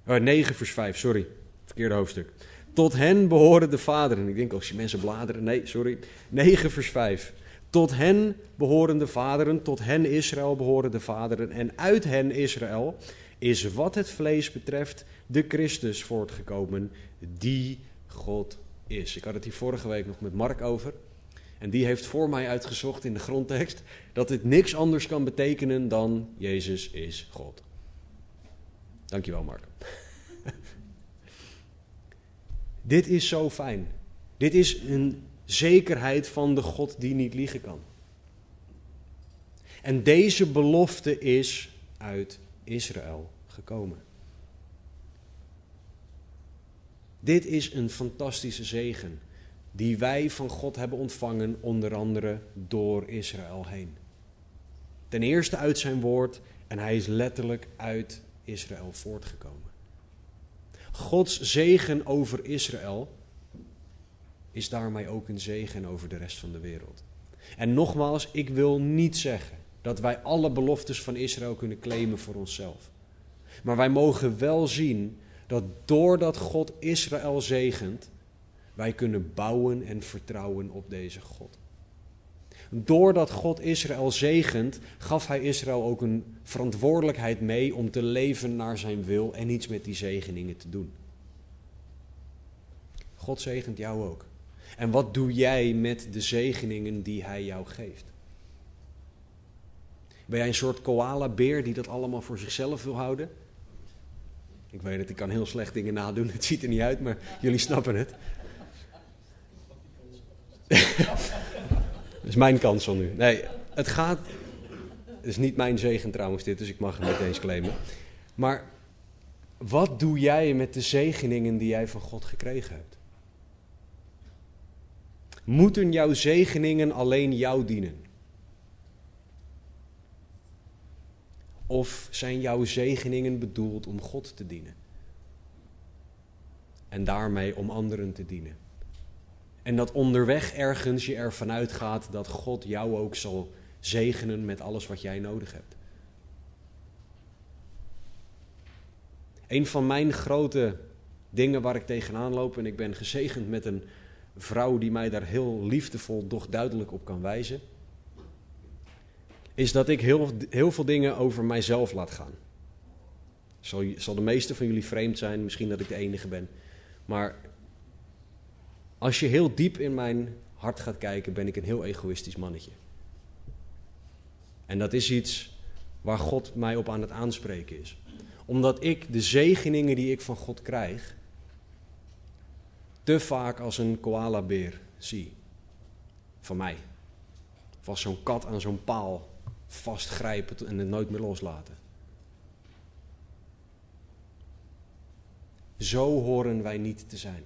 Oh, 9 vers 5, sorry. Verkeerde hoofdstuk. Tot hen behoren de vaderen. Ik denk als je mensen bladeren. Nee, sorry. 9 vers 5. Tot hen behoren de vaderen, tot hen Israël behoren de vaderen. En uit hen Israël is wat het vlees betreft de Christus voortgekomen, die God is. Ik had het hier vorige week nog met Mark over. En die heeft voor mij uitgezocht in de grondtekst dat dit niks anders kan betekenen dan Jezus is God. Dankjewel, Mark. Dit is zo fijn. Dit is een zekerheid van de God die niet liegen kan. En deze belofte is uit Israël gekomen. Dit is een fantastische zegen die wij van God hebben ontvangen, onder andere door Israël heen. Ten eerste uit zijn woord en hij is letterlijk uit Israël voortgekomen. Gods zegen over Israël is daarmee ook een zegen over de rest van de wereld. En nogmaals, ik wil niet zeggen dat wij alle beloftes van Israël kunnen claimen voor onszelf. Maar wij mogen wel zien dat doordat God Israël zegent, wij kunnen bouwen en vertrouwen op deze God. Doordat God Israël zegent, gaf hij Israël ook een verantwoordelijkheid mee om te leven naar zijn wil en iets met die zegeningen te doen. God zegent jou ook. En wat doe jij met de zegeningen die hij jou geeft? Ben jij een soort koala-beer die dat allemaal voor zichzelf wil houden? Ik weet het, ik kan heel slecht dingen nadoen. Het ziet er niet uit, maar jullie snappen het. Dat is mijn kans al nu. Nee, het gaat. Het is niet mijn zegen trouwens, dit, dus ik mag het niet eens claimen. Maar wat doe jij met de zegeningen die jij van God gekregen hebt? Moeten jouw zegeningen alleen jou dienen? Of zijn jouw zegeningen bedoeld om God te dienen? En daarmee om anderen te dienen? En dat onderweg ergens je ervan uitgaat dat God jou ook zal zegenen met alles wat jij nodig hebt. Een van mijn grote dingen waar ik tegenaan loop, en ik ben gezegend met een vrouw die mij daar heel liefdevol, doch duidelijk op kan wijzen, is dat ik heel, heel veel dingen over mijzelf laat gaan. Zal, zal de meeste van jullie vreemd zijn, misschien dat ik de enige ben. Maar als je heel diep in mijn hart gaat kijken, ben ik een heel egoïstisch mannetje. En dat is iets waar God mij op aan het aanspreken is. Omdat ik de zegeningen die ik van God krijg, te vaak als een koalabeer zie. Van mij. Of als zo'n kat aan zo'n paal vastgrijpen en het nooit meer loslaten. Zo horen wij niet te zijn.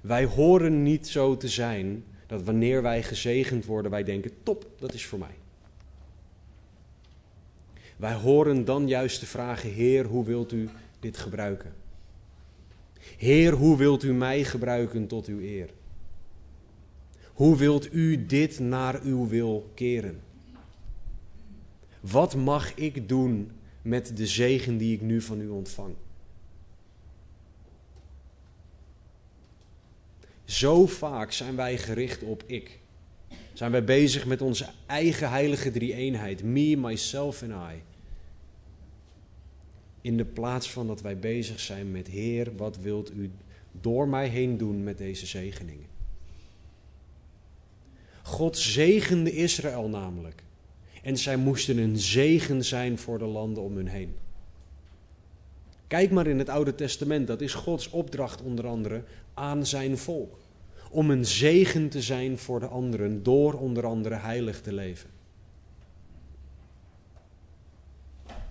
Wij horen niet zo te zijn dat wanneer wij gezegend worden, wij denken: top, dat is voor mij. Wij horen dan juist te vragen: Heer, hoe wilt u dit gebruiken? Heer, hoe wilt u mij gebruiken tot uw eer? Hoe wilt u dit naar uw wil keren? Wat mag ik doen met de zegen die ik nu van u ontvang? Zo vaak zijn wij gericht op ik. Zijn wij bezig met onze eigen heilige drie-eenheid. Me, myself en I. In de plaats van dat wij bezig zijn met Heer, wat wilt u door mij heen doen met deze zegeningen? God zegende Israël namelijk. En zij moesten een zegen zijn voor de landen om hun heen. Kijk maar in het Oude Testament, dat is Gods opdracht onder andere aan zijn volk. Om een zegen te zijn voor de anderen door onder andere heilig te leven.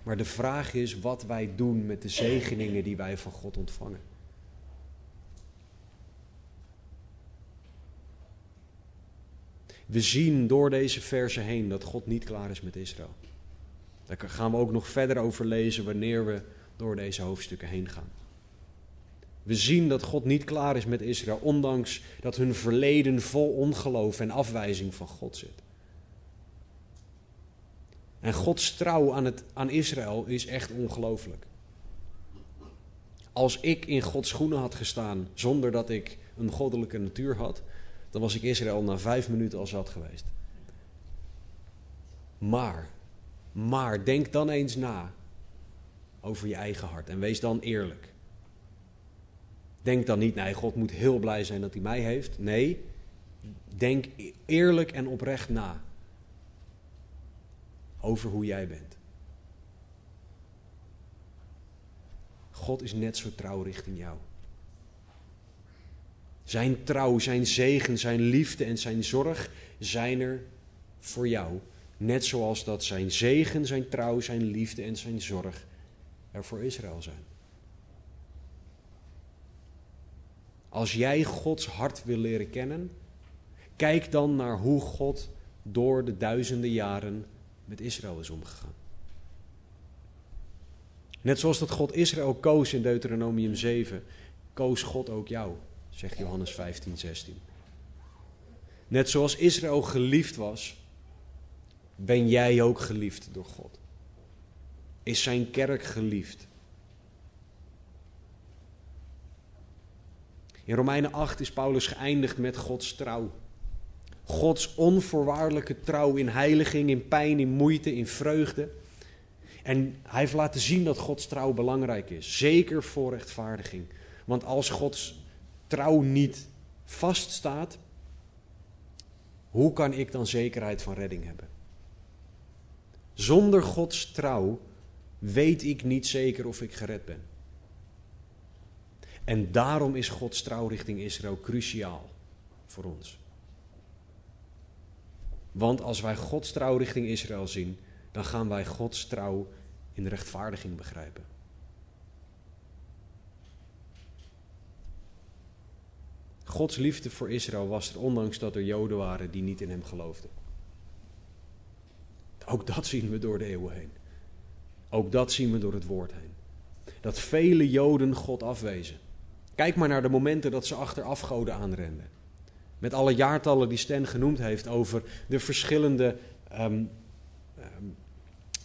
Maar de vraag is wat wij doen met de zegeningen die wij van God ontvangen. We zien door deze versen heen dat God niet klaar is met Israël. Daar gaan we ook nog verder over lezen wanneer we door deze hoofdstukken heen gaan. We zien dat God niet klaar is met Israël, ondanks dat hun verleden vol ongeloof en afwijzing van God zit. En Gods trouw aan, het, aan Israël is echt ongelooflijk. Als ik in Gods schoenen had gestaan zonder dat ik een goddelijke natuur had, dan was ik Israël na vijf minuten al zat geweest. Maar, maar denk dan eens na over je eigen hart en wees dan eerlijk. Denk dan niet, nee, God moet heel blij zijn dat hij mij heeft. Nee, denk eerlijk en oprecht na over hoe jij bent. God is net zo trouw richting jou. Zijn trouw, zijn zegen, zijn liefde en zijn zorg zijn er voor jou Net zoals dat zijn zegen, zijn trouw, zijn liefde en zijn zorg er voor Israël zijn. Als jij Gods hart wil leren kennen, kijk dan naar hoe God door de duizenden jaren met Israël is omgegaan. Net zoals dat God Israël koos in Deuteronomium 7, koos God ook jou, zegt Johannes 15, 16. Net zoals Israël geliefd was, ben jij ook geliefd door God. Is zijn kerk geliefd. In Romeinen 8 is Paulus geëindigd met Gods trouw. Gods onvoorwaardelijke trouw in heiliging, in pijn, in moeite, in vreugde. En hij heeft laten zien dat Gods trouw belangrijk is. Zeker voor rechtvaardiging. Want als Gods trouw niet vaststaat, hoe kan ik dan zekerheid van redding hebben? Zonder Gods trouw weet ik niet zeker of ik gered ben. En daarom is Gods trouw richting Israël cruciaal voor ons. Want als wij Gods trouw richting Israël zien, dan gaan wij Gods trouw in rechtvaardiging begrijpen. Gods liefde voor Israël was er, ondanks dat er Joden waren die niet in hem geloofden. Ook dat zien we door de eeuwen heen. Ook dat zien we door het woord heen. Dat vele Joden God afwezen. Kijk maar naar de momenten dat ze achter afgoden aanrenden. Met alle jaartallen die Sten genoemd heeft over de verschillende um,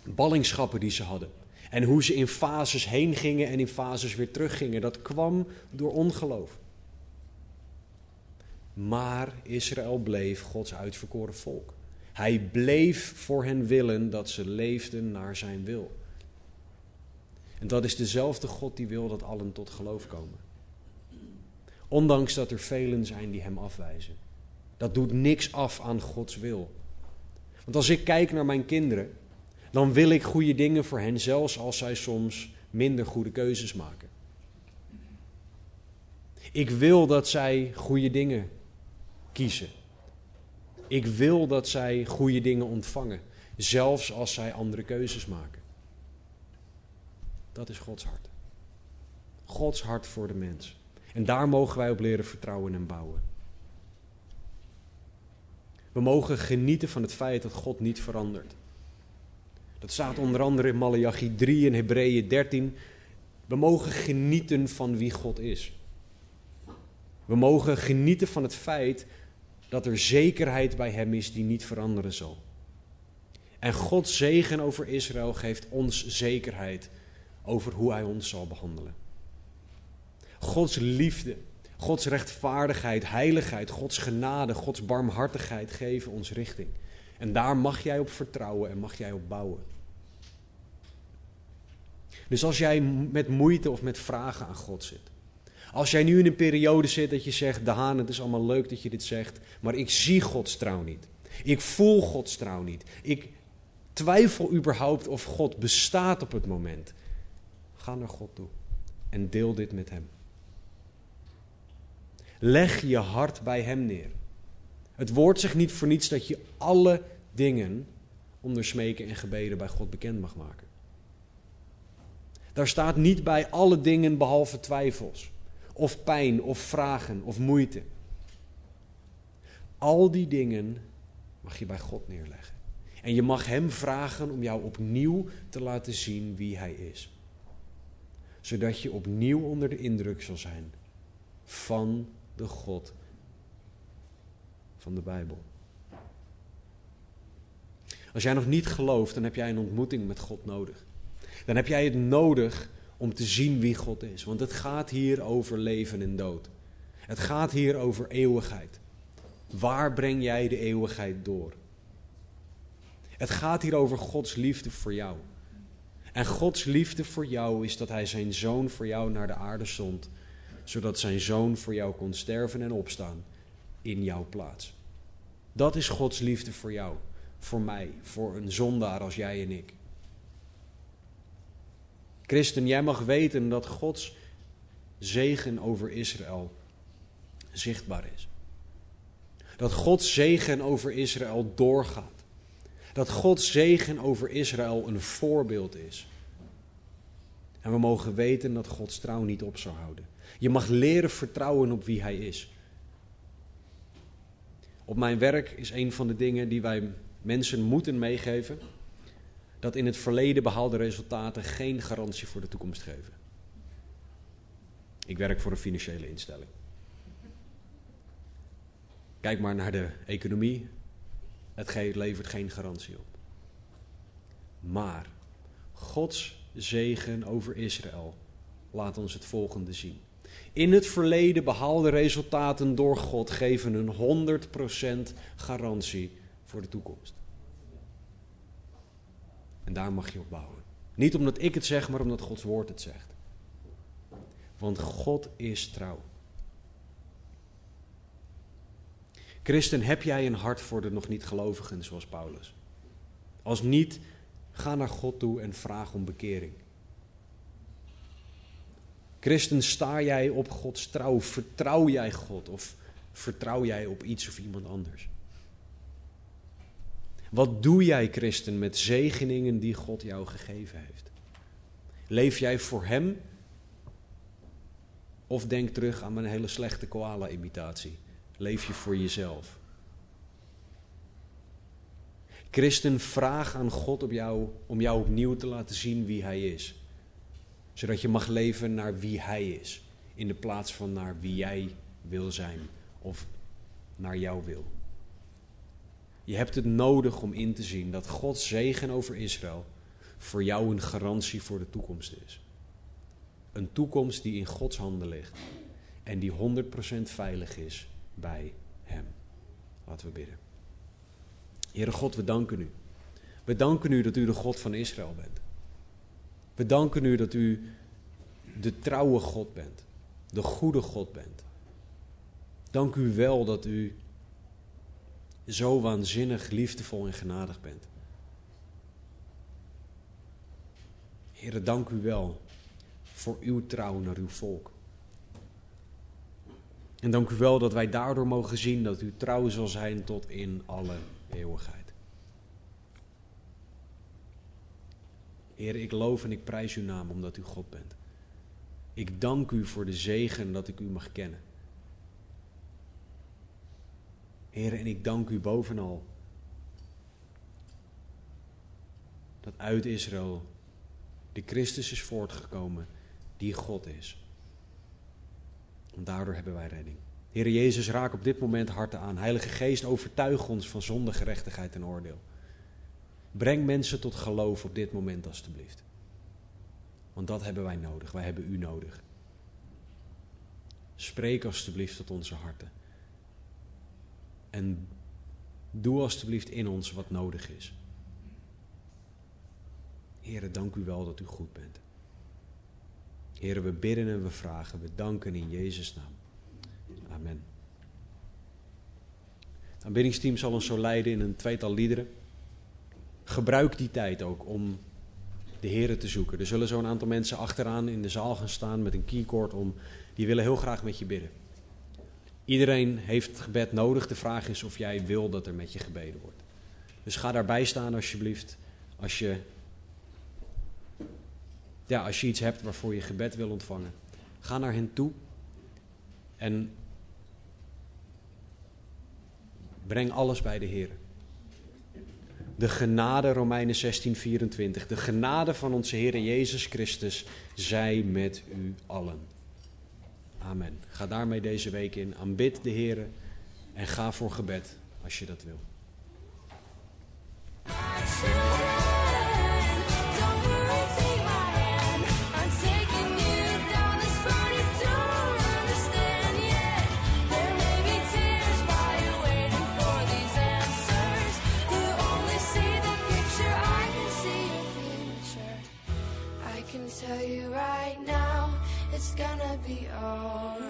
ballingschappen die ze hadden. En hoe ze in fases heen gingen en in fases weer teruggingen. Dat kwam door ongeloof. Maar Israël bleef Gods uitverkoren volk. Hij bleef voor hen willen dat ze leefden naar zijn wil. En dat is dezelfde God die wil dat allen tot geloof komen. Ondanks dat er velen zijn die hem afwijzen. Dat doet niks af aan Gods wil. Want als ik kijk naar mijn kinderen, dan wil ik goede dingen voor hen, zelfs als zij soms minder goede keuzes maken. Ik wil dat zij goede dingen kiezen. Ik wil dat zij goede dingen ontvangen, zelfs als zij andere keuzes maken. Dat is Gods hart. Gods hart voor de mens. En daar mogen wij op leren vertrouwen en bouwen. We mogen genieten van het feit dat God niet verandert. Dat staat onder andere in Malachi 3 en Hebreeën 13. We mogen genieten van wie God is. We mogen genieten van het feit dat er zekerheid bij Hem is die niet veranderen zal. En Gods zegen over Israël geeft ons zekerheid over hoe Hij ons zal behandelen. Gods liefde, Gods rechtvaardigheid, heiligheid, Gods genade, Gods barmhartigheid geven ons richting. En daar mag jij op vertrouwen en mag jij op bouwen. Dus als jij met moeite of met vragen aan God zit. Als jij nu in een periode zit dat je zegt, Daan, het is allemaal leuk dat je dit zegt, maar ik zie Gods trouw niet. Ik voel Gods trouw niet. Ik twijfel überhaupt of God bestaat op het moment. Ga naar God toe en deel dit met Hem. Leg je hart bij Hem neer. Het woord zegt niet voor niets dat je alle dingen onder smeken en gebeden bij God bekend mag maken. Daar staat niet bij alle dingen behalve twijfels, of pijn, of vragen, of moeite. Al die dingen mag je bij God neerleggen. En je mag Hem vragen om jou opnieuw te laten zien wie Hij is. Zodat je opnieuw onder de indruk zal zijn van de God van de Bijbel. Als jij nog niet gelooft, dan heb jij een ontmoeting met God nodig. Dan heb jij het nodig om te zien wie God is. Want het gaat hier over leven en dood. Het gaat hier over eeuwigheid. Waar breng jij de eeuwigheid door? Het gaat hier over Gods liefde voor jou. En Gods liefde voor jou is dat Hij zijn zoon voor jou naar de aarde zond, zodat zijn zoon voor jou kon sterven en opstaan in jouw plaats. Dat is Gods liefde voor jou, voor mij, voor een zondaar als jij en ik. Christen, jij mag weten dat Gods zegen over Israël zichtbaar is. Dat Gods zegen over Israël doorgaat. Dat Gods zegen over Israël een voorbeeld is. En we mogen weten dat Gods trouw niet op zou houden. Je mag leren vertrouwen op wie Hij is. Op mijn werk is een van de dingen die wij mensen moeten meegeven dat in het verleden behaalde resultaten geen garantie voor de toekomst geven. Ik werk voor een financiële instelling. Kijk maar naar de economie. Het levert geen garantie op. Maar Gods zegen over Israël laat ons het volgende zien. In het verleden behaalde resultaten door God geven een 100% garantie voor de toekomst. En daar mag je op bouwen. Niet omdat ik het zeg, maar omdat Gods woord het zegt. Want God is trouw. Christen, heb jij een hart voor de nog niet gelovigen zoals Paulus? Als niet, ga naar God toe en vraag om bekering. Christen, sta jij op Gods trouw? Vertrouw jij God of vertrouw jij op iets of iemand anders? Wat doe jij, christen, met zegeningen die God jou gegeven heeft? Leef jij voor Hem? Of denk terug aan mijn hele slechte koala-imitatie. Leef je voor jezelf? Christen, vraag aan God op jou, om jou opnieuw te laten zien wie Hij is. Zodat je mag leven naar wie Hij is. In de plaats van naar wie jij wil zijn of naar jouw wil. Je hebt het nodig om in te zien dat Gods zegen over Israël voor jou een garantie voor de toekomst is. Een toekomst die in Gods handen ligt en die 100% veilig is bij Hem. Laten we bidden. Heere God, we danken u. We danken u dat u de God van Israël bent. We danken u dat u de trouwe God bent, de goede God bent. Dank u wel dat u zo waanzinnig liefdevol en genadig bent. Heere, dank u wel voor uw trouw naar uw volk. En dank u wel dat wij daardoor mogen zien dat u trouw zal zijn tot in alle eeuwigheid. Heer, ik loof en ik prijs uw naam omdat u God bent. Ik dank u voor de zegen dat ik u mag kennen. Heer, en ik dank u bovenal dat uit Israël de Christus is voortgekomen die God is. En daardoor hebben wij redding. Heer Jezus, raak op dit moment harten aan. Heilige Geest, overtuig ons van zonde, gerechtigheid en oordeel. Breng mensen tot geloof op dit moment, alstublieft. Want dat hebben wij nodig. Wij hebben u nodig. Spreek alstublieft tot onze harten. En doe alstublieft in ons wat nodig is. Heren, dank u wel dat u goed bent. Heren, we bidden en we vragen, we danken in Jezus' naam. Amen. Het aanbiddingsteam zal ons zo leiden in een tweetal liederen. Gebruik die tijd ook om de Heren te zoeken. Er zullen zo'n aantal mensen achteraan in de zaal gaan staan met een keycord om. Die willen heel graag met je bidden. Iedereen heeft gebed nodig. De vraag is of jij wil dat er met je gebeden wordt. Dus ga daarbij staan alsjeblieft. Als je, ja, als je iets hebt waarvoor je gebed wil ontvangen. Ga naar hen toe. En breng alles bij de Heer. De genade, Romeinen 16, 24. De genade van onze Heer Jezus Christus zij met u allen. Amen. Ga daarmee deze week in. Aanbid de Heer en ga voor gebed als je dat wil. Gonna be alright.